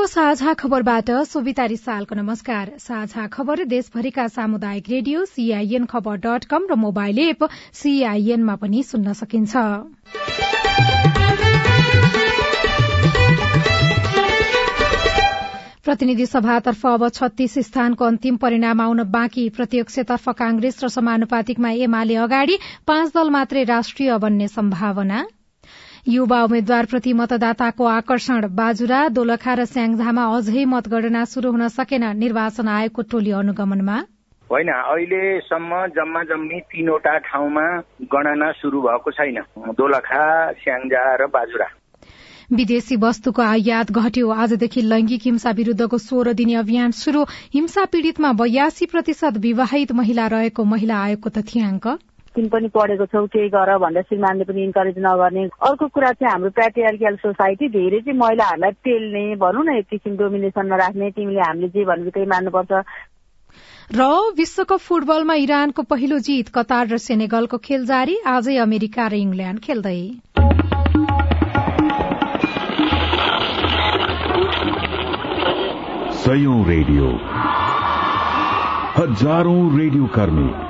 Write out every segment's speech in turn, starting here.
सीआईएनको साझा खबरबाट सोभिता रिसालको नमस्कार। साझा खबर देशभरिका सामुदायिक रेडियो सीआईएन खबर डट कम र मोबाइल एप सीआईएनमा पनि सुन्न सकिन्छ। प्रतिनिधि सभातर्फ अब छत्तीस स्थानको अन्तिम परिणाम आउन बाँकी। प्रत्यक्षतर्फ कांग्रेस र समानुपातिकमा एमाले अगाडि पाँच दल मात्रै राष्ट्रिय बन्ने सम्भावना। युवा उम्मेद्वारप्रति मतदाताको आकर्षण। बाजुरा दोलखा र स्याङझामा अझै मतगणना शुरू हुन सकेन निर्वाचन आयोगको टोली अनुगमनमा। होइन अहिलेसम्म जम्मा जम्मी तीनवटा ठाउँमा गणना शुरू भएको छैन। दोलखा स्याङ्जा र बाजुरा। विदेशी वस्तुको आयात घट्यो। आजदेखि लैंगिक हिंसा विरूद्धको सोह्र दिने अभियान शुरू हिंसा पीड़ितमा बयासी प्रतिशत विवाहित महिला रहेको महिला आयोगको तथ्याङ्क। तिमी पनि पढेको छौ केही गर भनेर श्रीमानले पनि इन्करेज नगर्ने। अर्को कुरा चाहिँ हाम्रो प्याट्रियार्कियल सोसाइटी धेरै चाहिँ महिलाहरूलाई पेल्ने भनौँ न एक किसिम डोमिनेसनमा राख्ने। तिमीले हामीले जे भनेको त्यही मान्नुपर्छ। र विश्वकप फुटबलमा इरानको पहिलो जित कतार र सेनेगलको खेल जारी। आजै अमेरिका र इङ्ल्याण्ड खेल्दै। सयौं रेडियो। हजारौं रेडियो कर्मी।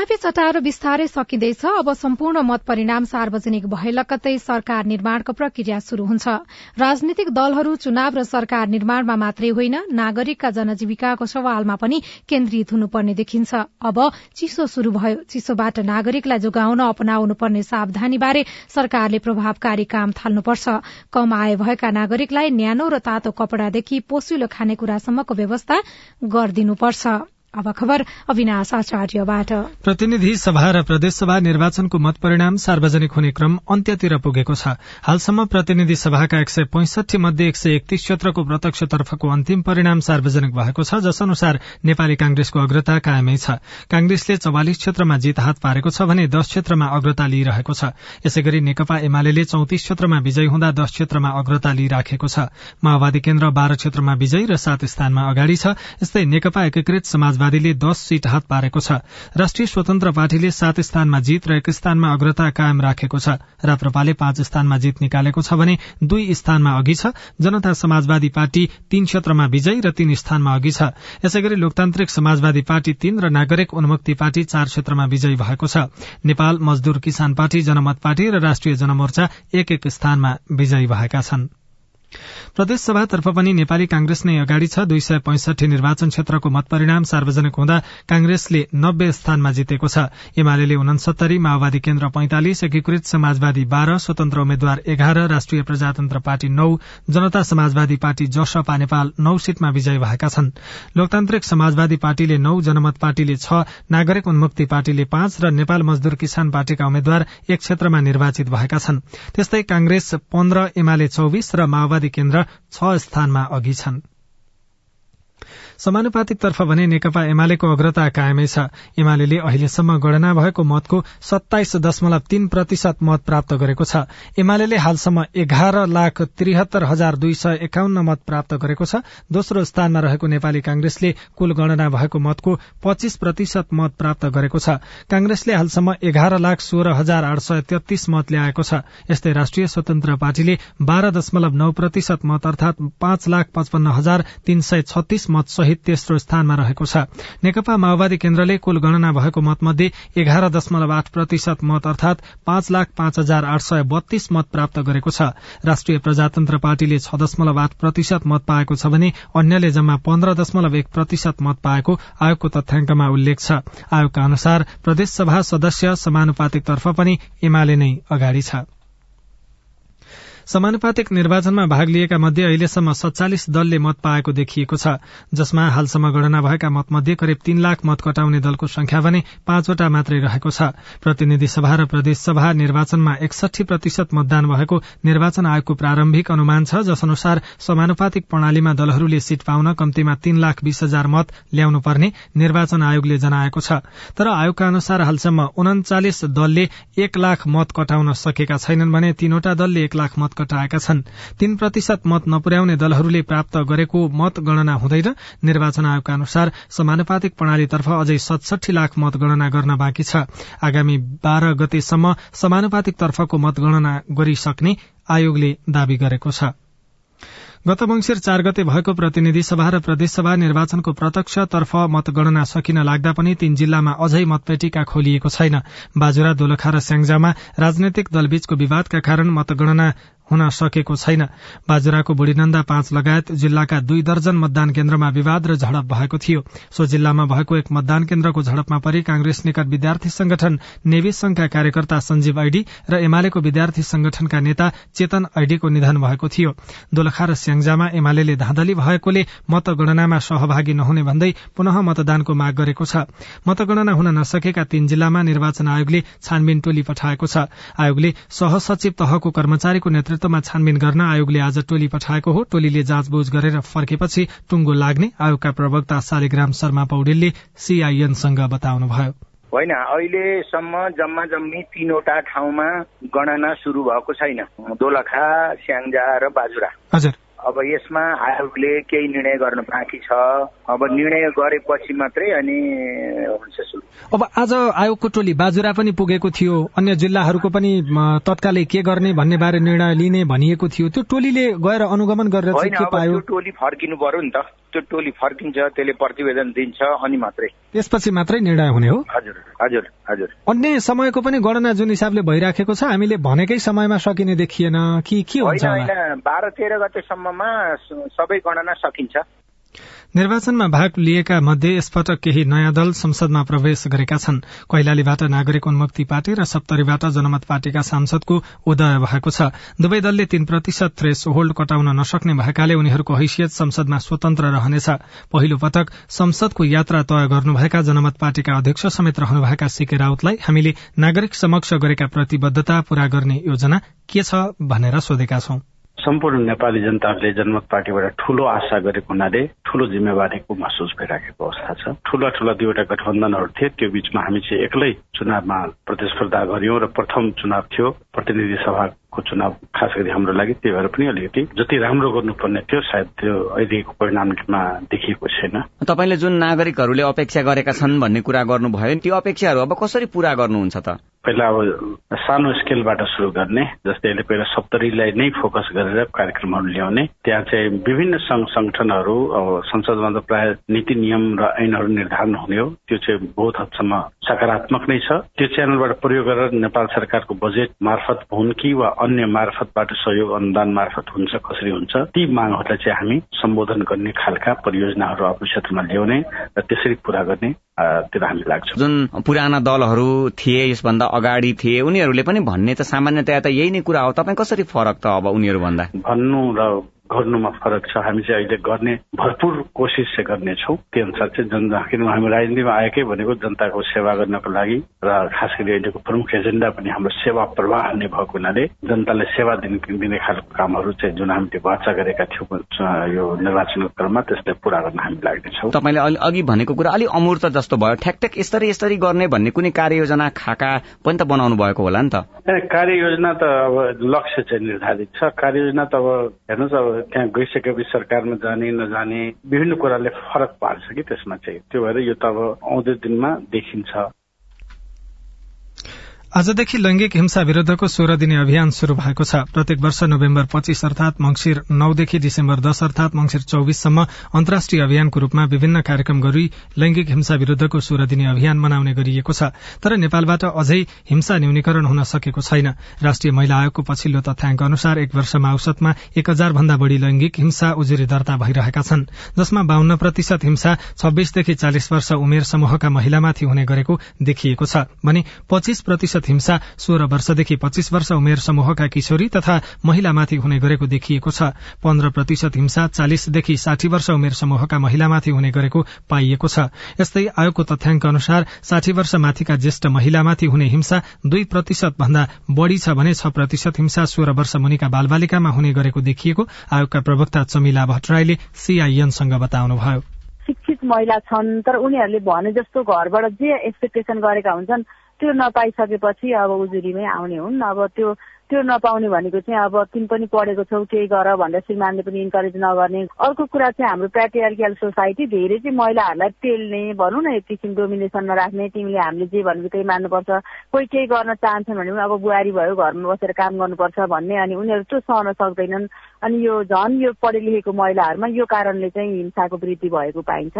चुनावी चटारो बिस्तारै सकिँदैछ। अब सम्पूर्ण मत परिणाम सार्वजनिक भए लगत्तै सरकार निर्माणको प्रक्रिया शुरू हुन्छ। राजनीतिक दलहरू चुनाव र सरकार निर्माणमा मात्रै होइन नागरिकका जनजीविकाको सवालमा पनि केन्द्रित हुनुपर्ने देखिन्छ। अब चिसो शुरू भयो। चिसोबाट नागरिकलाई जोगाउन अपनाउनुपर्ने सावधानीबारे सरकारले प्रभावकारी काम थाल्नुपर्छ। कम आय भएका नागरिकलाई न्यानो र तातो कपड़ादेखि पोसिलो खानेकुरासम्मको व्यवस्था गरिदिनुपर्छ। अब खबर अविनाश आचार्यबाट। प्रतिनिधि सभा र प्रदेशसभा निर्वाचनको मत परिणाम सार्वजनिक हुने क्रम अन्त्यतिर पुगेको छ। हालसम्म प्रतिनिधि सभाका एक सय पैंसठी मध्ये एक सय एकतीस क्षेत्रको प्रत्यक्षतर्फको अन्तिम परिणाम सार्वजनिक भएको छ जस अनुसार नेपाली कांग्रेसको अग्रता कायमै छ। कांग्रेसले चौवालिस क्षेत्रमा जित हात पारेको छ भने दश क्षेत्रमा अग्रता लिइरहेको छ। यसै गरी नेकपा एमाले चौतिस क्षेत्रमा विजयी हुँदा दश क्षेत्रमा अग्रता लिइराखेको छ। माओवादी केन्द्र बाह्र क्षेत्रमा विजयी र सात स्थानमा अगाडि छ। यस्तै नेकपा एकीकृत समाज समाजवादीले दश सीट हात पारेको छ। राष्ट्रिय स्वतन्त्र पार्टीले सात स्थानमा जीत र एक स्थानमा अग्रता कायम राखेको छ। राप्रपाले पाँच स्थानमा जीत निकालेको छ भने दुई स्थानमा अघि छ। जनता समाजवादी पार्टी तीन क्षेत्रमा विजयी र तीन स्थानमा अघि छ। यसै गरी लोकतान्त्रिक समाजवादी पार्टी तीन र नागरिक उन्मुक्ति पार्टी चार क्षेत्रमा विजयी भएको छ। नेपाल मजदूर किसान पार्टी जनमत पार्टी र राष्ट्रिय जनमोर्चा एक एक स्थानमा विजयी भएका छनृ। प्रदेशसभातर्फ पनि नेपाली कांग्रेस नै अगाडि छ। दुई सय पैंसठी निर्वाचन क्षेत्रको मत परिणाम सार्वजनिक हुँदा कांग्रेसले नब्बे स्थानमा जितेको छ। एमाले उनसत्तरी माओवादी केन्द्र पैंतालिस एकीकृत समाजवादी बाह्र स्वतन्त्र उम्मेद्वार एघार राष्ट्रिय प्रजातन्त्र पार्टी नौ जनता समाजवादी पार्टी जसपा नेपाल नौ सीटमा विजयी भएका छन्। लोकतान्त्रिक समाजवादी पार्टीले नौ जनमत पार्टीले छ नागरिक उन्मुक्ति पार्टीले पाँच र नेपाल मजदूर किसान पार्टीका उम्मेद्वार एक क्षेत्रमा निर्वाचित भएका छन्। त्यस्तै कांग्रेस पन्ध्र एमाले चौविस र माओवादी केन्द्र छ स्थानमा अघि छन्। समानुपातिक तर्फ भने नेकपा एमालेको अग्रता कायमै छ। एमाले अहिलेसम्म गणना भएको मतको सत्ताइस दशमलव तीन प्रतिशत मत प्राप्त गरेको छ। एमाले हालसम्म एघार लाख त्रिहत्तर हजार दुई सय एकाउन्न मत प्राप्त गरेको छ। दोस्रो स्थानमा रहेको नेपाली कांग्रेसले कुल गणना भएको मतको पच्चीस प्रतिशत मत प्राप्त गरेको छ। कांग्रेसले हालसम्म एघार लाख सोह्र हजार आठ सय तेत्तीस मत ल्याएको छ। यस्तै राष्ट्रिय स्वतन्त्र पार्टीले बाह्र दशमलव नौ प्रतिशत मत अर्थात पाँच लाख पचपन्न हजार तीन सय छत्तीस मत सहित तेस्रो स्थानमा रहेको छ। नेकपा माओवादी केन्द्रले कुल गणना भएको मतमध्ये एघार दशमलव आठ प्रतिशत मत अर्थात पाँच लाख पाँच हजार आठ सय बत्तीस मत प्राप्त गरेको छ। राष्ट्रिय प्रजातन्त्र पार्टीले छ दशमलव आठ प्रतिशत मत पाएको छ भने अन्यले जम्मा पन्ध्र दशमलव एक प्रतिशत मत पाएको आयोगको तथ्याङ्कमा उल्लेख छ। आयोगका अनुसार प्रदेशसभा सदस्य समानुपातिकतर्फ पनि एमाले नै अगाडि छ। समानुपातिक निर्वाचनमा भाग लिएका मध्ये अहिलेसम्म सत्तालिस दलले मत पाएको देखिएको छ जसमा हालसम्म गणना भएका मतमध्ये करिब तीन लाख मत कटाउने दलको संख्या भने पाँचवटा मात्रै रहेको छ। प्रतिनिधि सभा र प्रदेशसभा निर्वाचनमा एकसठी प्रतिशत मतदान भएको निर्वाचन आयोगको प्रारम्भिक अनुमान छ जस अनुसार समानुपातिक प्रणालीमा दलहरूले सीट पाउन कम्तीमा तीन लाख बीस हजार मत ल्याउनु पर्ने निर्वाचन आयोगले जनाएको छ। तर आयोगका अनुसार हालसम्म उन्चालिस दलले एक लाख मत कटाउन सकेका छैनन् भने तीनवटा दलले एक लाख मत कटाएका छन्। तीन प्रतिशत मत नपुर्याउने दलहरूले प्राप्त गरेको मत गणना हुँदैन निर्वाचन आयोगका अनुसार समानुपातिक प्रणालीतर्फ अझै सतसठी लाख मतगणना गर्न बाँकी छ। आगामी बाह्र गतेसम्म समानुपातिक तर्फको मतगणना गरिसक्ने आयोगले दावी गरेको छ। गत मंगिर चार गते भएको प्रतिनिधि सभा र प्रदेशसभा निर्वाचनको प्रत्यक्षतर्फ मतगणना सकिन लाग्दा पनि तीन जिल्लामा अझै मतपेटिका खोलिएको छैन। बाजुरा दोलखा र स्याङ्जामा राजनैतिक दलबीचको विवादका कारण मतगणना हुन सकेको छैन। बाजुराको बुढीनन्दा पाँच लगायत जिल्लाका दुई दर्जन मतदान केन्द्रमा विवाद र झडप भएको थियो। सो जिल्लामा भएको एक मतदान केन्द्रको झडपमा परि कांग्रेस निकट विद्यार्थी संगठन नेवी संघका कार्यकर्ता सञ्जीव ऐडी र एमालेको विद्यार्थी संगठनका नेता चेतन ऐडीको निधन भएको थियो। दोलखा र स्याङ्जामा एमाले धाँधली भएकोले मतगणनामा सहभागी नहुने भन्दै पुनः मतदानको माग गरेको छ। मतगणना हुन नसकेका तीन जिल्लामा निर्वाचन आयोगले छानबिन टोली पठाएको छ। आयोगले सहसचिव तहको कर्मचारीको नेतृत्व नेतृत्वमा छानबिन गर्न आयोगले आज टोली पठाएको हो। टोलीले जाँचबुझ गरेर फर्केपछि टुङ्गो लाग्ने आयोगका प्रवक्ता शालिग्राम शर्मा पौडेलले सीआईएनसँग बताउनुभयो। होइन अहिलेसम्म जम्मा जम्मी तीनवटा ठाउँमा गणना सुरु भएको छैन। दोलखा स्याङ्जा र बाजुरा। हजुर। अब यसमा आयोगले केही निर्णय गर्न बाँकी छ। अब निर्णय गरेपछि मात्रै अनि हुन्छ अब आज आयोगको टोली बाजुरा पनि पुगेको थियो। अन्य जिल्लाहरूको पनि तत्कालै के गर्ने भन्ने बारे निर्णय लिने भनिएको थियो। त्यो टोलीले गएर अनुगमन गरेर के पायो? टोली फर्किनु पर्यो नि त। त्यो टोली फर्किन्छ त्यसले प्रतिवेदन दिन्छ अनि मात्रै। त्यसपछि मात्रै निर्णय हुने हो? हजुर हजुर हजुर। अन्य समयको पनि गणना जुन हिसाबले भइराखेको छ हामीले भनेकै समयमा सकिने देखिएन कि के हुन्छ बाह्र तेह्र गतेसम्ममा सबै गणना सकिन्छ। निर्वाचनमा भाग लिएका मध्ये यसपटक केही नयाँ दल संसदमा प्रवेश गरेका छन्। कैलालीबाट नागरिक उन्मुक्ति पार्टी र सप्तरीबाट जनमत पार्टीका सांसदको उदय भएको छ। दुवै दलले तीन प्रतिशत थ्रेस होल्ड कटाउन नसक्ने भएकाले उनीहरूको हैसियत संसदमा स्वतन्त्र रहनेछ। पहिलो पटक संसदको यात्रा तय गर्नुभएका जनमत पार्टीका अध्यक्ष समेत रहनुभएका सीके राउतलाई हामीले नागरिक समक्ष गरेका प्रतिबद्धता पूरा गर्ने योजना के छ भनेर सोधेका छौं। सम्पूर्ण नेपाली जनताहरूले जनमत पार्टीबाट ठूलो आशा गरेको हुनाले ठूलो जिम्मेवारीको महसुस भइराखेको अवस्था छ। ठूला ठूला दुईवटा गठबन्धनहरू थिए त्यो बीचमा हामी चाहिँ एक्लै चुनावमा प्रतिस्पर्धा गर्यौं र प्रथम चुनाव थियो। प्रतिनिधि सभाको चुनाव खास गरी हाम्रो लागि त्यही भएर पनि अलिकति जति राम्रो गर्नुपर्ने थियो सायद त्यो अहिलेको परिणाममा देखिएको छैन। तपाईँले जुन नागरिकहरूले अपेक्षा गरेका छन् भन्ने कुरा गर्नुभयो त्यो अपेक्षाहरू अब कसरी पूरा गर्नुहुन्छ त? पहिला अब सानो स्केलबाट सुरु गर्ने जस्तै अहिले पहिला सप्तरीलाई नै फोकस गरेर कार्यक्रमहरू ल्याउने त्यहाँ चाहिँ विभिन्न संघ संगठनहरू अब संसदमा त प्राय नीति नियम र ऐनहरू निर्धारण हुने हो त्यो चाहिँ बहुत हदसम्म सकारात्मक नै छ। त्यो च्यानलबाट प्रयोग गरेर नेपाल सरकारको बजेट मार्फत हुन् कि वा अन्य मार्फतबाट सहयोग अनुदान मार्फत हुन्छ कसरी हुन्छ ती मागहरूलाई चाहिँ हामी सम्बोधन गर्ने खालका परियोजनाहरू आफ्नो क्षेत्रमा ल्याउने र त्यसरी पूरा गर्ने हामी लाग्छ। जुन पुराना दलहरू थिए यसभन्दा अगाडि थिए उनीहरूले पनि भन्ने त सामान्यतया त यही नै कुरा हो। तपाईँ कसरी फरक त अब उनीहरू भन्दा भन्नु र गर्नुमा फरक छ। हामी चाहिँ अहिले गर्ने भरपूर कोसिस चाहिँ गर्नेछौँ। त्यो अनुसार चाहिँ जन किनभने हामी राजनीतिमा आएकै भनेको जनताको सेवा गर्नको लागि र खास गरी अहिलेको प्रमुख एजेन्डा पनि हाम्रो सेवा प्रवाह नै भएको हुनाले जनतालाई सेवा दिने दिने खालको कामहरू चाहिँ जुन हामीले वाचा गरेका थियौँ यो निर्वाचनको क्रममा त्यसलाई पूरा गर्न हामी लाग्नेछौँ। तपाईँले अघि भनेको कुरा अलिक अमूर्त जस्तो भयो। ठ्याक यसरी यसरी गर्ने भन्ने कुनै कार्ययोजना खाका पनि त बनाउनु भएको होला नि त? कार्ययोजना त अब लक्ष्य चाहिँ निर्धारित छ। कार्ययोजना त अब हेर्नुहोस् अब त्यहाँ गइसकेपछि सरकारमा जाने नजाने विभिन्न कुराले फरक पार्छ कि त्यसमा चाहिँ? त्यो भएर यो त अब आउँदो दिनमा देखिन्छ। आजदेखि लैंगिक हिंसा विरूद्धको सोह्र दिने अभियान शुरू भएको छ। प्रत्येक वर्ष नोभेम्बर पच्चीस अर्थात मंगिर नौदेखि डिसेम्बर दश अर्थात मंगिर चौविससम्म अन्तर्राष्ट्रिय अभियानको रूपमा विभिन्न कार्यक्रम गरी लैंगिक हिंसा विरूद्धको सोह्र दिने अभियान मनाउने गरिएको छ। तर नेपालबाट अझै हिंसा न्यूनीकरण हुन सकेको छैन। राष्ट्रिय महिला आयोगको पछिल्लो तथ्याङ्क अनुसार एक वर्षमा औसतमा एक हजार भन्दा बढ़ी लैंगिक हिंसा उजुरी दर्ता भइरहेका छन् जसमा बाहन्न प्रतिशत हिंसा छब्बीसदेखि चालिस वर्ष उमेर समूहका महिलामाथि हुने गरेको देखिएको छ। भने पच्चीस प्रतिशत प्रतिशत हिंसा सोह्र वर्षदेखि पच्चीस वर्ष उमेर समूहका किशोरी तथा महिलामाथि हुने गरेको देखिएको छ। पन्ध्र प्रतिशत हिंसा चालिसदेखि साठी वर्ष उमेर समूहका महिलामाथि हुने गरेको पाइएको छ। यस्तै आयोगको तथ्याङ्क अनुसार साठी वर्ष माथिका ज्येष्ठ महिलामाथि हुने हिंसा दुई प्रतिशत भन्दा बढ़ी छ भने छ प्रतिशत हिंसा सोह्र वर्ष मुनिका बालबालिकामा हुने गरेको देखिएको आयोगका प्रवक्ता चमिला भट्टराईले सीआईएनसँग बताउनुभयो। शिक्षित महिला छन् तर उनीहरूले भने जस्तो घरबाट जे एक्सपेक्टेसन गरेका हुन्छन् त्यो नपाइसकेपछि अब उजुरीमै आउने हुन्। अब त्यो त्यो नपाउने भनेको चाहिँ अब तिमी पनि पढेको छौ केही गर भनेर श्रीमानले पनि इन्करेज नगर्ने। अर्को कुरा चाहिँ हाम्रो प्याट्रियार्कियल सोसाइटी धेरै चाहिँ महिलाहरूलाई टेल्ने भनौँ न एक किसिम डोमिनेसन नराख्ने तिमीले हामीले जे भन्नु त्यही मान्नुपर्छ। कोही केही गर्न चाहन्छन् भने अब बुहारी भयो घरमा बसेर काम गर्नुपर्छ भन्ने अनि उनीहरू त्यो सहन सक्दैनन्। अनि यो झन् यो पढे लेखेको महिलाहरूमा यो कारणले चाहिँ हिंसाको वृद्धि भएको पाइन्छ।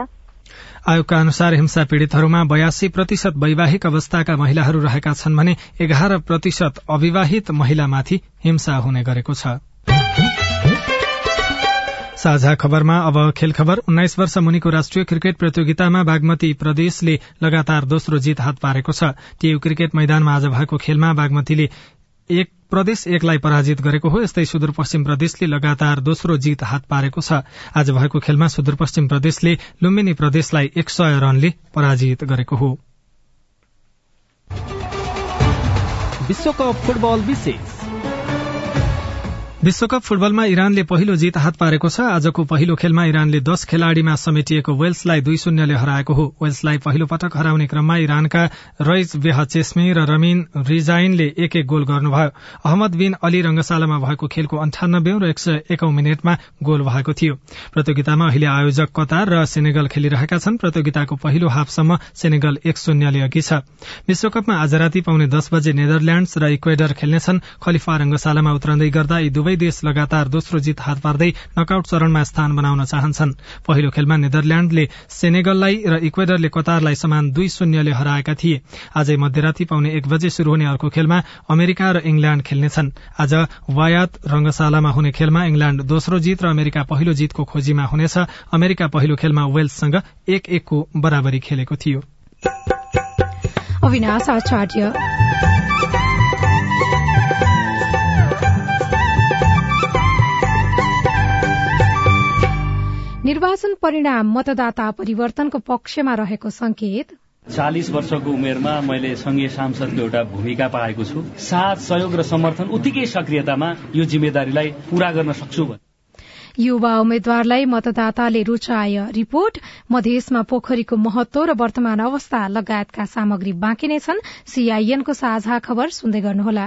आयोगका अनुसार हिंसा पीड़ितहरूमा बयासी प्रतिशत वैवाहिक अवस्थाका महिलाहरू रहेका छन् भने एघार प्रतिशत अविवाहित महिलामाथि हिंसा हुने गरेको छ। साझा खबरमा अब खेल खबर। उन्नाइस वर्ष मुनिको राष्ट्रिय क्रिकेट प्रतियोगितामा बागमती प्रदेशले लगातार दोस्रो जीत हात पारेको छ। टीयू क्रिकेट मैदानमा आज भएको खेलमा बागमतीले एक प्रदेश एकलाई पराजित गरेको हो यस्तै सुदूरपश्चिम प्रदेशले लगातार दोस्रो जीत हात पारेको छ। आज भएको खेलमा सुदूरपश्चिम प्रदेशले लुम्बिनी प्रदेशलाई एक सय रनले पराजित गरेको हो। विश्वकप फुटबल विशेष। विश्वकप फुटबलमा इरानले पहिलो जीत हात पारेको छ। आजको पहिलो खेलमा इरानले दश खेलाड़ीमा समेटिएको वेल्सलाई दुई शून्यले हराएको हो। वेल्सलाई पहिलो पटक हराउने क्रममा इरानका रइज बेह चेस्मी र रमिन रिजाइनले एक एक गोल गर्नुभयो। अहमद बिन अली रंगशालामा भएको खेलको अन्ठानब्बे र एक सय एकौं मिनटमा गोल भएको थियो। प्रतियोगितामा अहिले आयोजक कतार र सेनेगल खेलिरहेका छन्। प्रतियोगिताको पहिलो हाफसम्म सेनेगल एक शून्यले अघि छ। विश्वकपमा आज राति पाउने दस बजे नेदरल्याण्ड्स र इक्वेडर खेल्नेछन्। खलिफा रंगशालामा उत्रँदै गर्दा दुवै देश लगातार दोस्रो जीत हात पार्दै नकआउट चरणमा स्थान बनाउन चाहन्छन्। पहिलो खेलमा नेदरल्याण्डले सेनेगललाई र इक्वेडरले कतारलाई समान दुई शून्यले हराएका थिए। आजै मध्यराती पाउने एक बजे शुरू हुने अर्को खेलमा अमेरिका र इंग्ल्याण्ड खेल्नेछन्। आज वायात रंगशालामा हुने खेलमा इंग्ल्याण्ड दोस्रो जीत र अमेरिका पहिलो जीतको खोजीमा हुनेछ। अमेरिका पहिलो खेलमा वेल्ससँग एक एकको बराबरी खेलेको थियो। निर्वाचन परिणाम मतदाता परिवर्तनको पक्षमा रहेको संकेत चालिस वर्षको उमेरमा मैले संघीय सांसदको एउटा भूमिका पाएको छु। साथ सहयोग र समर्थन उत्तिकै सक्रियतामा यो जिम्मेदारीलाई पूरा गर्न सक्छु युवा उम्मेद्वारलाई मतदाताले रुचाय रिपोर्ट। मधेसमा पोखरीको महत्व र वर्तमान अवस्था लगायतका सामग्री बाँकी नै छन्। सीआईएनको साझा खबर सुन्दै गर्नुहोला।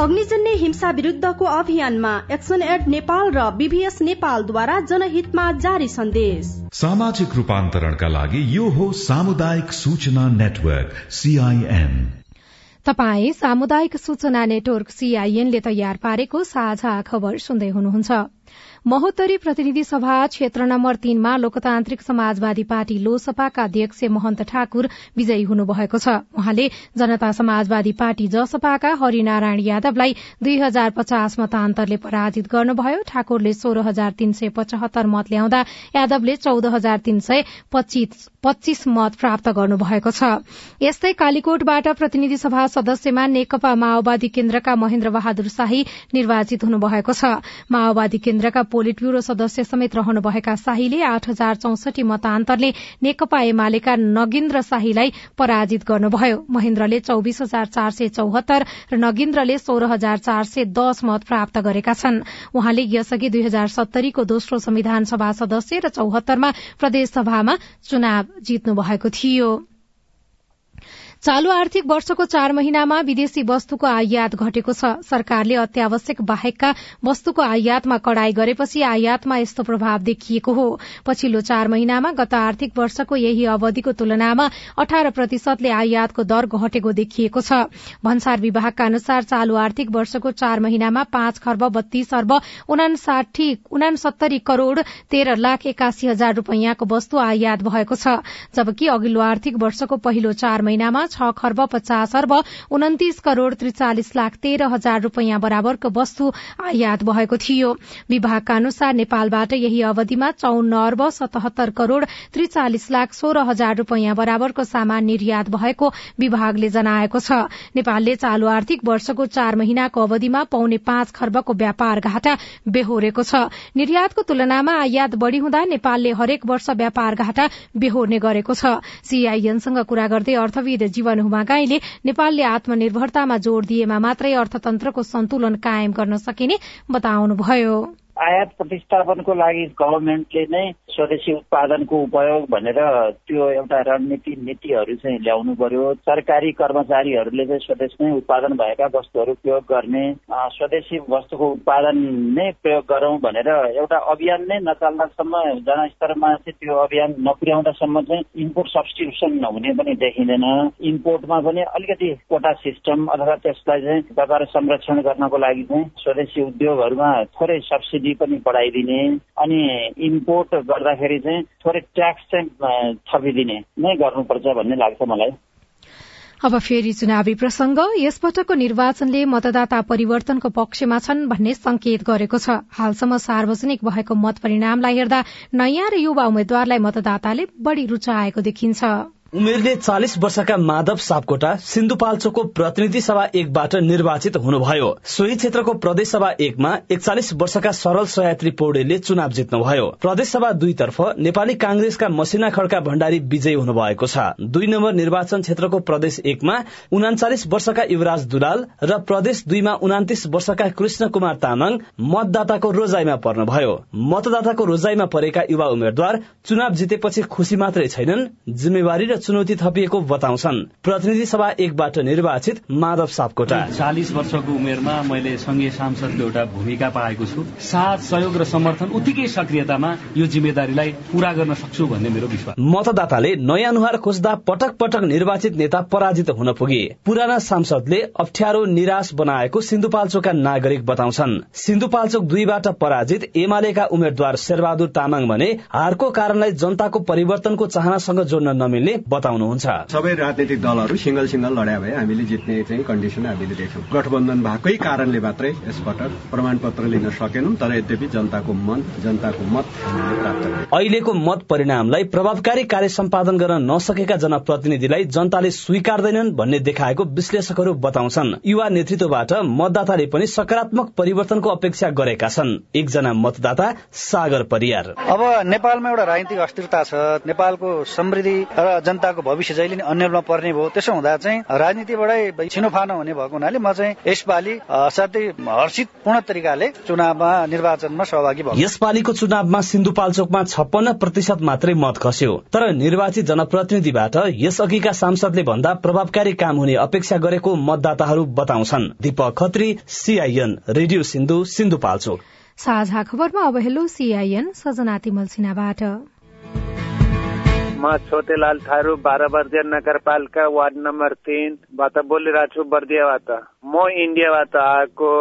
अग्निजन्य हिंसा विरुद्धको अभियानमा एक्सन एड नेपाल र बीभीएस नेपालद्वारा जनहितमा जारी सन्देश। सामाजिक रूपान्तरणका लागि यो हो सामुदायिक सूचना नेटवर्क सीआईएन तपाई सामुदायिक सूचना नेटवर्क सीआईएनले तयार पारेको साझा खबर सुन्दै हुनुहुन्छ। महोत्तरी प्रतिनिधि सभा क्षेत्र नम्बर तीनमा लोकतान्त्रिक समाजवादी पार्टी लोसपाका अध्यक्ष महन्त ठाकुर विजयी हुनुभएको छ। उहाँले जनता समाजवादी पार्टी जसपाका हरिनारायण यादवलाई दुई हजार पचास मतान्तरले पराजित गर्नुभयो। ठाकुरले सोह्र हजार तीन सय पचहत्तर मत ल्याउँदा यादवले चौध हजार तीन सय पच्चीस मत प्राप्त गर्नुभएको छ। यस्तै कालीकोटबाट प्रतिनिधि सभा सदस्यमा नेकपा माओवादी केन्द्रका महेन्द्र बहादुर शाही निर्वाचित हुनुभएको छ। माओवादी केन्द्रका पोलिट ब्यूरो सदस्य समेत रहनुभएका शाहीले आठ हजार चौसठी मतान्तरले नेकपा एमालेका नगिन्द्र शाहीलाई पराजित गर्नुभयो। महेन्द्रले चौविस हजार चार सय चौहत्तर र नगिन्द्रले सोह्र हजार चार सय दश मत प्राप्त गरेका छन्। उहाँले यसअघि दुई हजार सत्तरीको दोस्रो संविधान सभा सदस्य र चौहत्तरमा प्रदेश सभामा चुनाव जित्नु भएको थियो। चालू आर्थिक वर्षको चार महिनामा विदेशी वस्तुको आयात घटेको छ। सरकारले अत्यावश्यक बाहेकका वस्तुको आयातमा कड़ाई गरेपछि आयातमा यस्तो प्रभाव देखिएको हो। पछिल्लो चार महिनामा गत आर्थिक वर्षको यही अवधिको तुलनामा अठार प्रतिशतले आयातको दर घटेको देखिएको छ। भन्सार विभागका अनुसार चालू आर्थिक वर्षको चार महिनामा पाँच खर्ब बत्तीस अर्ब उनासत्तरी करोड़ तेह्र लाख एकासी हजार रूपियाँको वस्तु आयात भएको छ। जबकि अघिल्लो आर्थिक वर्षको पहिलो चार महिनामा छ खर्ब पचास अर्ब उन्तिस करोड़ त्रिचालिस लाख तेह्र हजार रूपियाँ बराबरको वस्तु आयात भएको थियो। विभागका अनुसार नेपालबाट यही अवधिमा चौन्न अर्ब सतहत्तर करोड़ त्रिचालिस लाख सोह्र हजार रूपियाँ बराबरको सामान निर्यात भएको विभागले जनाएको छ। नेपालले चालू आर्थिक वर्षको चार महिनाको अवधिमा पौने पाँच खर्बको व्यापार घाटा बेहोरेको छ। निर्यातको तुलनामा आयात बढ़ी हुँदा नेपालले हरेक वर्ष व्यापार घाटा बेहोर्ने गरेको छ। सीआईएनसँग कुरा गर्दै अर्थविद जीवन हुमागाईले नेपालले आत्मनिर्भरतामा जोड़ दिएमा मात्रै अर्थतन्त्रको सन्तुलन कायम गर्न सकिने बताउनुभयो। आयात प्रतिस्थापनको लागि गभर्मेन्टले नै स्वदेशी उत्पादनको उपयोग भनेर त्यो एउटा रणनीति नीतिहरू चाहिँ ल्याउनु पर्यो। सरकारी कर्मचारीहरूले चाहिँ स्वदेशमै उत्पादन भएका वस्तुहरू प्रयोग गर्ने स्वदेशी वस्तुको उत्पादन नै प्रयोग गरौँ भनेर एउटा अभियान नै नचाल्दासम्म जनस्तरमा चाहिँ त्यो अभियान नपुर्याउँदासम्म चाहिँ इम्पोर्ट सब्सटिट्युसन हुने पनि देखिँदैन। इम्पोर्टमा पनि अलिकति कोटा सिस्टम अथवा त्यसलाई चाहिँ व्यापार संरक्षण गर्नको लागि चाहिँ स्वदेशी उद्योगहरूमा थोरै सब्सिडी पनि बढाइदिने अनि इम्पोर्ट गर्दाखेरि चाहिँ थोरै ट्याक्स चाहिँ थपिदिने नै गर्नुपर्छ भन्ने लाग्छ मलाई। अब फेरि चुनावी प्रसंग यसपटकको निर्वाचनले मतदाता परिवर्तनको पक्षमा छन् भन्ने संकेत गरेको छ। हालसम्म सार्वजनिक भएको मत परिणामलाई हेर्दा नयाँ र युवा उम्मेद्वारलाई मतदाताले बढ़ी रूचाएको देखिन्छ। उमेरले चालिस वर्षका माधव सापकोटा सिन्धुपाल्चोकको प्रतिनिधि सभा एकबाट निर्वाचित हुनुभयो। सोही क्षेत्रको प्रदेश सभा एकमा एकचालिस वर्षका सरल सयात्री पौडेलले चुनाव जित्नुभयो। प्रदेश सभा दुईतर्फ नेपाली कांग्रेसका मसिना खड्का भण्डारी विजयी हुनुभएको छ। दुई नम्बर निर्वाचन क्षेत्रको प्रदेश एकमा उनाचालिस वर्षका युवराज दुलाल र प्रदेश दुईमा उनातिस वर्षका कृष्ण कुमार तामाङ मतदाताको रोजाइमा पर्नुभयो। मतदाताको रोजाइमा परेका युवा उम्मेद्वार चुनाव जितेपछि खुशी मात्रै छैनन्। जिम्मेवारी चुनौती थपिएको बताउँछन्। प्रतिनिधि सभा एकबाट निर्वाचित माधव सापकोटा। चालिस वर्षको उमेरमा मैले संघीय सांसदको एउटा भूमिका पाएको छु। साथ सहयोग र समर्थन उत्तिकै सक्रियतामा यो जिम्मेदारीलाई पूरा गर्न सक्छु भन्ने मेरो विश्वास। मतदाताले नयाँ नुहार खोज्दा पटक पटक निर्वाचित नेता पराजित हुन पुगे। पुराना सांसदले अप्ठ्यारो निराश बनाएको सिन्धुपाल्चोकका नागरिक बताउँछन्। सिन्धुपाल्चोक दुईबाट पराजित एमालेका उम्मेद्वार शेरबहादुर तामाङ भने हारको कारणलाई जनताको परिवर्तनको चाहनासँग जोड्न नमिल्ने बताउनुहुन्छ। सबै राजनैतिक दलहरू सिंगल सिंगल लड्या भए हामीले जित्ने चाहिँ कन्डिसन हामीले देख्यौँ। गठबन्धन भएकै कारणले मात्रै यसपटक प्रमाण पत्र लिन सकेनौं तर यद्यपि जनताको मन जनताको मत हामीले प्राप्त अहिलेको मत परिणामलाई प्रभावकारी कार्य सम्पादन गर्न नसकेका जनप्रतिनिधिलाई जनताले स्वीकार्दैनन् भन्ने देखाएको विश्लेषकहरू बताउँछन्। युवा नेतृत्वबाट मतदाताले पनि सकारात्मक परिवर्तनको अपेक्षा गरेका छन्। एकजना मतदाता सागर परियार। अब नेपालमा एउटा राजनीतिक अस्थिरता छ नेपालको समृद्धि र जनताको भविष्य जहिले नै अन्यलमा पर्ने भयो त्यसो हुँदा चाहिँ राजनीतिबाटै छिनोफानो हुने भएको हुनाले म चाहिँ यसपालि असाध्यै हर्षित पूर्ण तरिकाले चुनावमा निर्वाचनमा सहभागी भयो यसपालिको चुनावमा सिन्धुपाल्चोकमा छप्पन्न प्रतिशत मात्रै मत खस्यो। तर निर्वाचित जनप्रतिनिधिबाट यसअघिका सांसदले भन्दा प्रभावकारी काम हुने अपेक्षा गरेको मतदाताहरू बताउँछन्। दीपक खत्री सीआईएन रेडियो सिन्धु सिन्धुपाल्चोक साझा खबरमा अब हेलो सीआईएन सजना तिमल सिन्हाबाट। म छोतेलाल थारू बाह्र बर्दिया नगरपालिका वार्ड नम्बर तिनबाट बोलिरहेको छु बर्दियाबाट म इन्डियाबाट आएको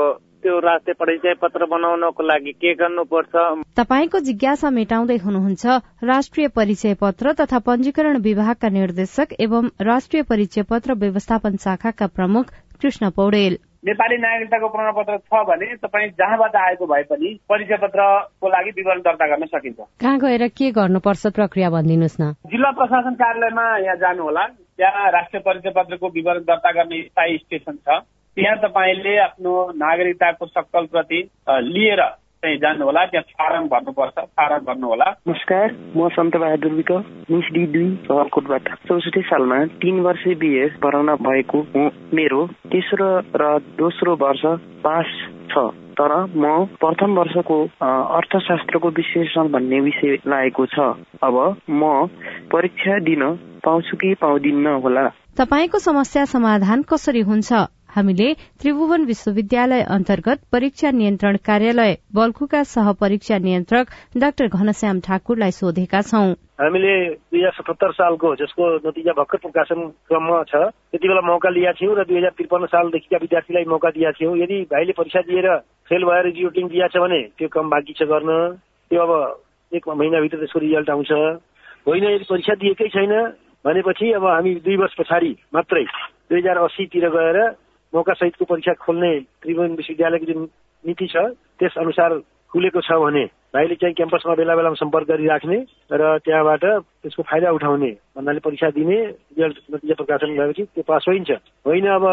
त्यो राष्ट्रिय परिचय पत्र बनाउनको लागि के गर्नुपर्छ? तपाईँको जिज्ञासा मेटाउँदै हुनुहुन्छ राष्ट्रिय परिचय पत्र तथा पञ्जीकरण विभागका निर्देशक एवं राष्ट्रिय परिचय पत्र व्यवस्थापन शाखाका प्रमुख कृष्ण पौडेल। नेपाली नागरिकताको प्रमाणपत्र छ भने तपाईँ जहाँबाट आएको भए पनि परिचय पत्रको लागि विवरण दर्ता गर्न सकिन्छ। कहाँ गएर के गर्नुपर्छ प्रक्रिया भनिदिनुहोस् न। जिल्ला प्रशासन कार्यालयमा यहाँ जानुहोला। त्यहाँ राष्ट्रिय परिचय पत्रको विवरण दर्ता गर्ने स्थायी स्टेसन छ। त्यहाँ तपाईँले आफ्नो नागरिकताको सक्कल प्रति लिएर चाहिँ जानुहोला त्यहाँ फारम भर्नुपर्छ फारम भर्नुहोला। नमस्कार म सन्त बहादुर विक मिस डी दुई सहरकोटबाट चौसठी सालमा तीन वर्ष बिए भराउन भएको मेरो तेस्रो र दोस्रो वर्ष पास छ। तर म प्रथम वर्षको अर्थशास्त्रको विश्लेषण भन्ने विषय लागेको छ। अब म परीक्षा दिन पाउँछु कि पाउँदिन्न होला? तपाईँको समस्या समाधान कसरी हुन्छ? हामीले त्रिभुवन विश्वविद्यालय अन्तर्गत परीक्षा नियन्त्रण कार्यालय बल्खुका सह परीक्षा नियन्त्रक डाक्टर घनश्याम ठाकुरलाई सोधेका छौं। हामीले दुई हजार सतहत्तर सालको जसको नतिजा भर्खर प्रकाशन क्रममा छ त्यति बेला मौका लिएका थियौँ र दुई हजार त्रिपन्न सालदेखिका विद्यार्थीलाई मौका दिएका थियौँ। यदि भाइले परीक्षा दिएर फेल भएर रिजियोटिङ दिएको छ भने त्यो कम बाँकी छ गर्न। त्यो अब एक महिनाभित्र त्यसको रिजल्ट आउँछ। होइन यदि परीक्षा दिएकै छैन भनेपछि अब हामी दुई वर्ष पछाडि मात्रै दुई हजार अस्सीतिर गएर मौका सहितको परीक्षा खोल्ने त्रिभुवन विश्वविद्यालयको जुन नीति छ त्यस अनुसार खुलेको छ भने भाइले चाहिँ क्याम्पसमा बेला बेलामा सम्पर्क गरिराख्ने र त्यहाँबाट त्यसको फाइदा उठाउने भन्नाले परीक्षा दिने रिजल्ट नतिजा प्रकाशन भएपछि त्यो पास होइन्छ। होइन अब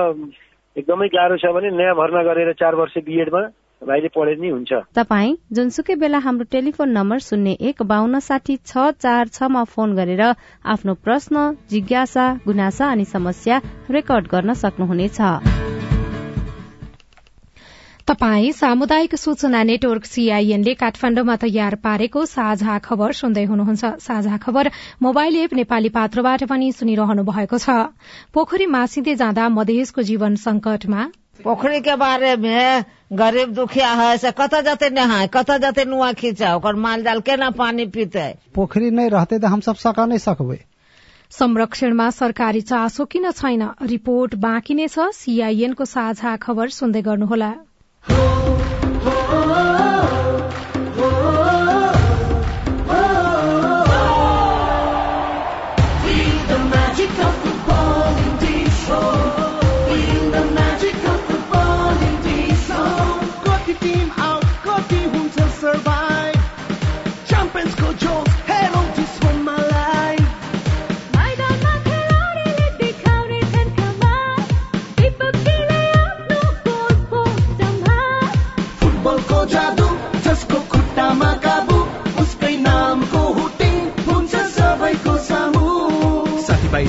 एकदमै गाह्रो छ भने नयाँ भर्ना गरेर चार वर्ष बिएडमा भाइले पढे नि हुन्छ। तपाईँ जुनसुकै बेला हाम्रो टेलिफोन नम्बर शून्य एक बान्न साठी छ चार छमा फोन गरेर आफ्नो प्रश्न जिज्ञासा गुनासा अनि समस्या रेकर्ड गर्न सक्नुहुनेछ। तपाई सामुदायिक सूचना नेटवर्क सीआईएनले काठमाण्डुमा तयार पारेको साझा खबर सुन्दै हुनुहुन्छ। साझा खबर मोबाइल एप नेपाली पात्रबाट पनि सुनिरहनु भएको छ। पोखरी मासिँदै जाँदा मधेसको जीवन संकटमा पोखरी के बारे में गरीब दुखिया है से कत जते नहाय कत जते नुआ खींचा ओकर माल जाल केना पानी पीते? पोखरी नै रहते त हम सब सका नै सकबै। संरक्षणमा सरकारी चासो किन छैन। रिपोर्ट बाँकी नै छ। सीआईएनको साझा खबर सुन्दै गर्नुहोला।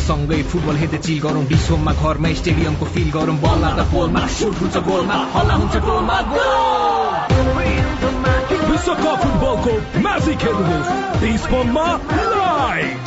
सँगै फुटबल हेर्दै चिल गरौँ विश्वमा घरमा स्टेडियमको फिल गरौँ। बल लाग्दा पोलमा सुट हुन्छ गोलमा हल्ला हुन्छ गोलमा विश्वकप फुटबलको म्याजिक खेल्नुहोस् विश्वमा लाइभ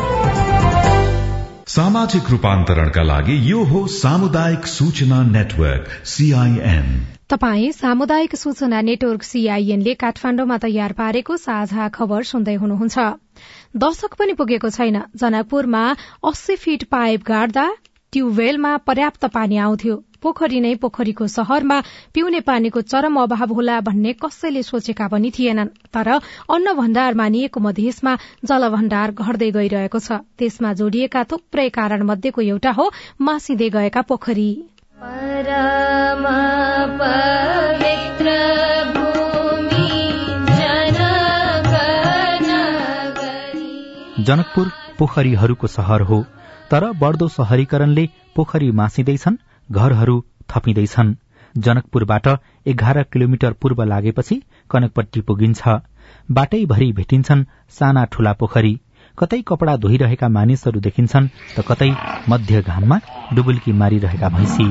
सामाजिक रूपान्तरणका लागि यो हो सामुदायिक सूचना नेटवर्क सीआईएन तपाई सामुदायिक सूचना नेटवर्क सीआईएनले काठमाण्डुमा तयार पारेको साझा खबर सुन्दै हुनुहुन्छ। दशक पनि पुगेको छैन। जनकपुरमा अस्सी फिट पाइप गाड्दा ट्युबवेलमा पर्याप्त पानी आउँथ्यो। पोखरी नै पोखरीको शहरमा पिउने पानीको चरम अभाव होला भन्ने कसैले सोचेका पनि थिएनन्। तर अन्न भण्डार मानिएको मधेसमा जलभण्डार घट्दै गइरहेको छ। त्यसमा जोडिएका थुप्रै कारण मध्येको एउटा हो मासिँदै गएका पोखरी। जनकपुर पोखरीहरूको सहर हो तर बढ्दो शहरीकरणले पोखरी मासिँदैछन्। घरहरू थपिँदैछन्। जनकपुरबाट एघार किलोमिटर पूर्व लागेपछि कनकपट्टि पुगिन्छ। बाटैभरि भेटिन्छन् साना ठूला पोखरी। कतै कपड़ा धोइरहेका मानिसहरू देखिन्छन् त कतै मध्य घाममा डुबुल्की मारिरहेका भैंसी।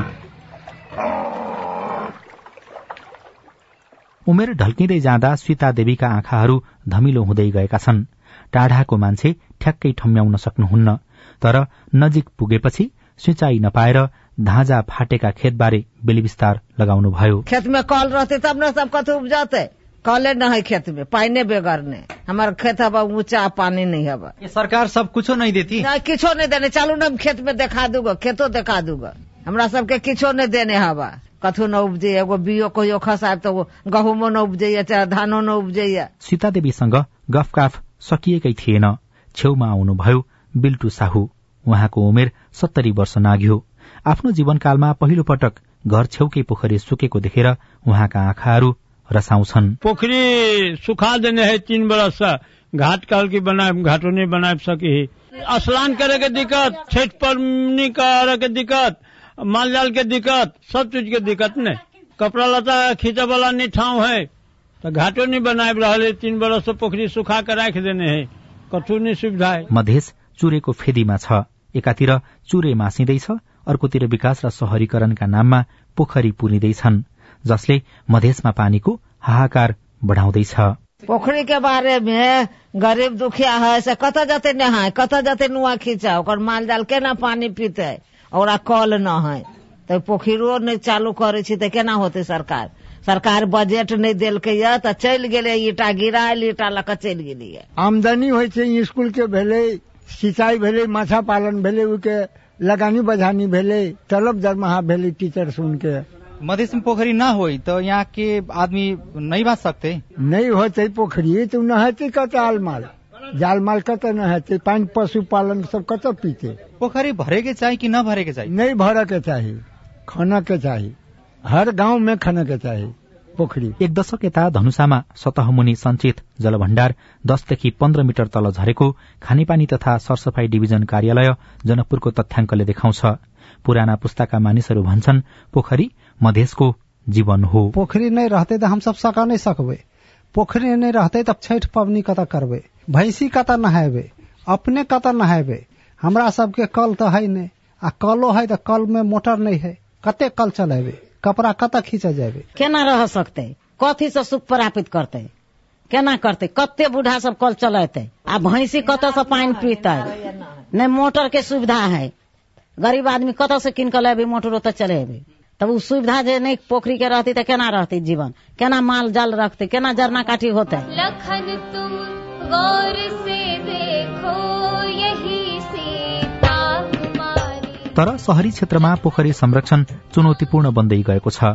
उमेर ढल्किँदै जाँदा सीता देवीका आँखाहरू धमिलो हुँदै गएका छन्। टाढाको मान्छे ठ्याक्कै ठम्याउन सक्नुहुन्न। तर नजिक पुगेपछि सिंचाई नपाएर धाजा फाटेका खेतबारे बेलिविस्तार लगाउनु भयो खेत में कल रहते तब न सब कथु उपजते? कले न है खेत में पानी बेगर ने। हमारे खेत हवा ऊंचा पानी नहीं हवा ये सरकार सब कुछो नहीं देती? नहीं किछो नहीं देने। चालू न खेत में देखा दूंगा खेतो देखा दूंगा। हमरा सबके किछो नहीं देने हवा कथु न उपजे एगो बियो कहियो खसाब तो गहुमो न उपजैया चाहे धानो न उपजैया सीता देवीसँग गफकाफ सकिएकै थिएन। छेउमा आउनुभयो बिल्टु साहु। उहाँको उमेर सत्तरी वर्ष नाग्यो। आफ्नो जीवनकालमा पहिलो पटक घर छेउकै पोखरी सुकेको देखेर उहाँका आँखाहरू रसाउँछन्। पोखरी सुखा देने है तीन बरस से घाट काल की बनाए घाटों नहीं बना सकी। स्नान करे के दिक्कत छठ करे के दिक्कत माल जाल के दिक्कत सब चीज के दिक्कत ने। कपड़ा लता खींचे वाला नहीं ठाव है तो घाटो नहीं बनाए रहे तीन बरस से पोखरी सुखा के राख देने है। कठु नहीं सुविधा है। मधेस चुरेको फेदीमा छ। एकातिर चुरे मासिँदैछ अर्कोतिर विकास र शहरीकरणका नाममा पोखरी पुरिँदैछन् जसले मधेसमा पानीको हाहाकार बढ़ाउँदैछ। पोखरी के बारे में गरीब दुखिया है से कत जते नहाय कत जते नुआ खींचा ओकर माल जाल केना पानी पीते? ओकरा कल न है तो पोखरो नहीं चालू करे छी तो केना होते सरकार? सरकार बजट नहीं देलकै तो चल गेले ईटा गिरायल ईटा लक चल गेलिए आमदनी होइ छै स्कूल के भेलै सिंचाई भेलै माछा पालन भेलै ओके लगानी बझानी भेलै तलब दरमाहा भेलै टीचर सुन के मधेश में पोखरी ना होई तो यहाँ के आदमी नहीं बाँच सकते? नहीं होते पोखरी तो नहेते कत आल माल जाल माल कत नहेते पानी पशुपालन सब कत पीते। पोखरी भरे के चाहिए कि न भरे के चाहिए नहीं भरे के चाहिए खाना के चाहिए हर गांव में खाना के चाहिए पोखरी। एक दशक यता धनुषामा सतहमुनि सञ्चित जलभण्डार दसदेखि पन्ध्र मिटर तल झरेको खानेपानी तथा सरसफाई डिभिजन कार्यालय जनकपुरको तथ्याङ्कले देखाउँछ। पुराना पुस्ताका मानिसहरू भन्छन् पोखरी मधेसको जीवन हो। पोखरी नहीं रहते तो हम सका नहीं सकबे। पोखरी नहीं रहते तब छठ पबनी कत करबे। भैंसी कत नहाबे अपने कत नहाबे हमरा सबके कल तो है नहीं आ कलो है तो कल में मोटर नहीं है। कते कल चलेबे कपड़ा कत खींचा जाबे केना रह सकते? कथी से सुख प्राप्त करते? केना करते? कते बूढ़ा सब कल चलेते? आ भैंसी कत से पानी पीते? नहीं मोटर के सुविधा है। गरीब आदमी कत से किन के लेबे? मोटर तो चलेबे। तब सुविधा जे नहीं पोखरी के रहती तो केना रहती जीवन? केना माल जाल रखते? केना जरना काठी होते? लखन तुम गौर से देखो तर शहरी क्षेत्रमा पोखरी संरक्षण चुनौतीपूर्ण बन्दै गएको छ।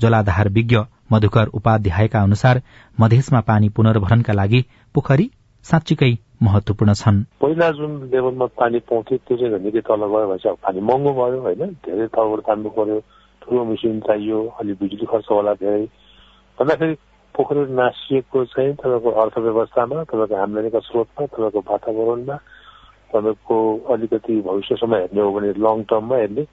जलाधार विज्ञ मधुकर उपाध्यायका अनुसार मधेसमा पानी पुनर्भरणका लागि पोखरी साँच्चीकै महत्वपूर्ण छन्। पहिला जुन लेभलमा पानी पाउँथ्यो त्यो चाहिँ निकै तल गयो भनेपछि पानी महँगो भयो होइन? धेरै तलबाट तान्नु पर्यो ठुलो मेसिन चाहियो अलि बिजुली खर्च होला धेरै। भन्दाखेरि पोखरी नासिएको चाहिँ तपाईँको अर्थव्यवस्थामा तपाईँको आम्दानीका स्रोतमा तपाईँको वातावरणमा तपाईँको अलिकति भविष्यसम्म हेर्ने हो भने लङ टर्ममा यसले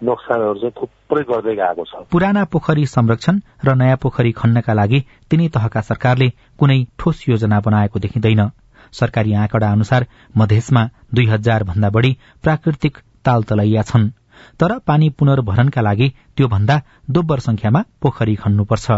नोक्सानहरू चाहिँ थुप्रै गर्दै गएको छ। पुराना पोखरी संरक्षण र नयाँ पोखरी खन्नका लागि तिनै तहका सरकारले कुनै ठोस योजना बनाएको देखिँदैन। सरकारी आँकडा अनुसार मधेसमा दुई हजार भन्दा बढ़ी प्राकृतिक ताल तलैया छन् तर पानी पुनर्भरणका लागि त्यो भन्दा दोब्बर संख्यामा पोखरी खन्नुपर्छ।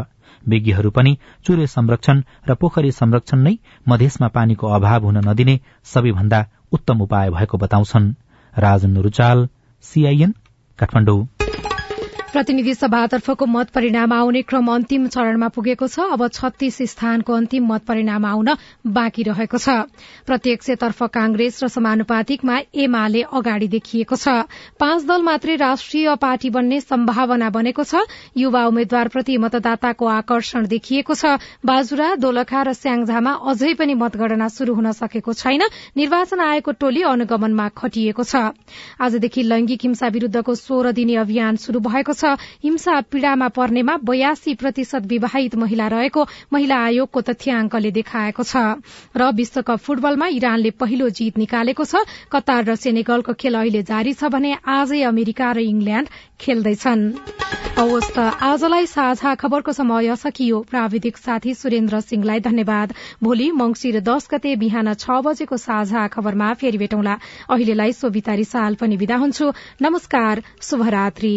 विज्ञहरू पनि चुरे संरक्षण र पोखरी संरक्षण नै मधेसमा पानीको अभाव हुन नदिने सबैभन्दा उत्तम उपाय भएको बताउँछन् राजन रुचाल सीआईएन काठमाडौँ। प्रतिनिधि सभातर्फको मत परिणाम आउने क्रम अन्तिम चरणमा पुगेको छ। अब छत्तीस स्थानको अन्तिम मत परिणाम आउन बाँकी रहेको छ। प्रत्यक्षतर्फ कांग्रेस र समानुपातिकमा एमाले अगाडि देखिएको छ। पाँच दल मात्रै राष्ट्रिय पार्टी बन्ने सम्भावना बनेको छ। युवा उम्मेद्वारप्रति मतदाताको आकर्षण देखिएको छ। बाजुरा दोलखा र स्याङझामा अझै पनि मतगणना शुरू हुन सकेको छैन। निर्वाचन आयोगको टोली अनुगमनमा खटिएको छ। आजदेखि लैंगिक हिंसा विरूद्धको सोह्र दिने अभियान शुरू भएको छ। हिंसा पीड़ामा पर्नेमा बयासी प्रतिशत विवाहित महिला रहेको महिला आयोगको तथ्याङ्कले देखाएको छ। र विश्वकप फुटबलमा इरानले पहिलो जीत निकालेको छ। कतार र सेनेगलको खेल अहिले जारी छ भने आजै अमेरिका र इंग्ल्याण्ड खेल्दैछन्। आजलाई साझा खबरको समय सकियो। प्राविधिक साथी सुरेन्द्र सिंहलाई धन्यवाद। भोलि मंगिर दस गते बिहान छ बजेको साझा खबरमा फेरि भेटौँला। अहिलेलाई सोभिता रिसाल पनि विदा हुन्छु। नमस्कार शुभरात्री।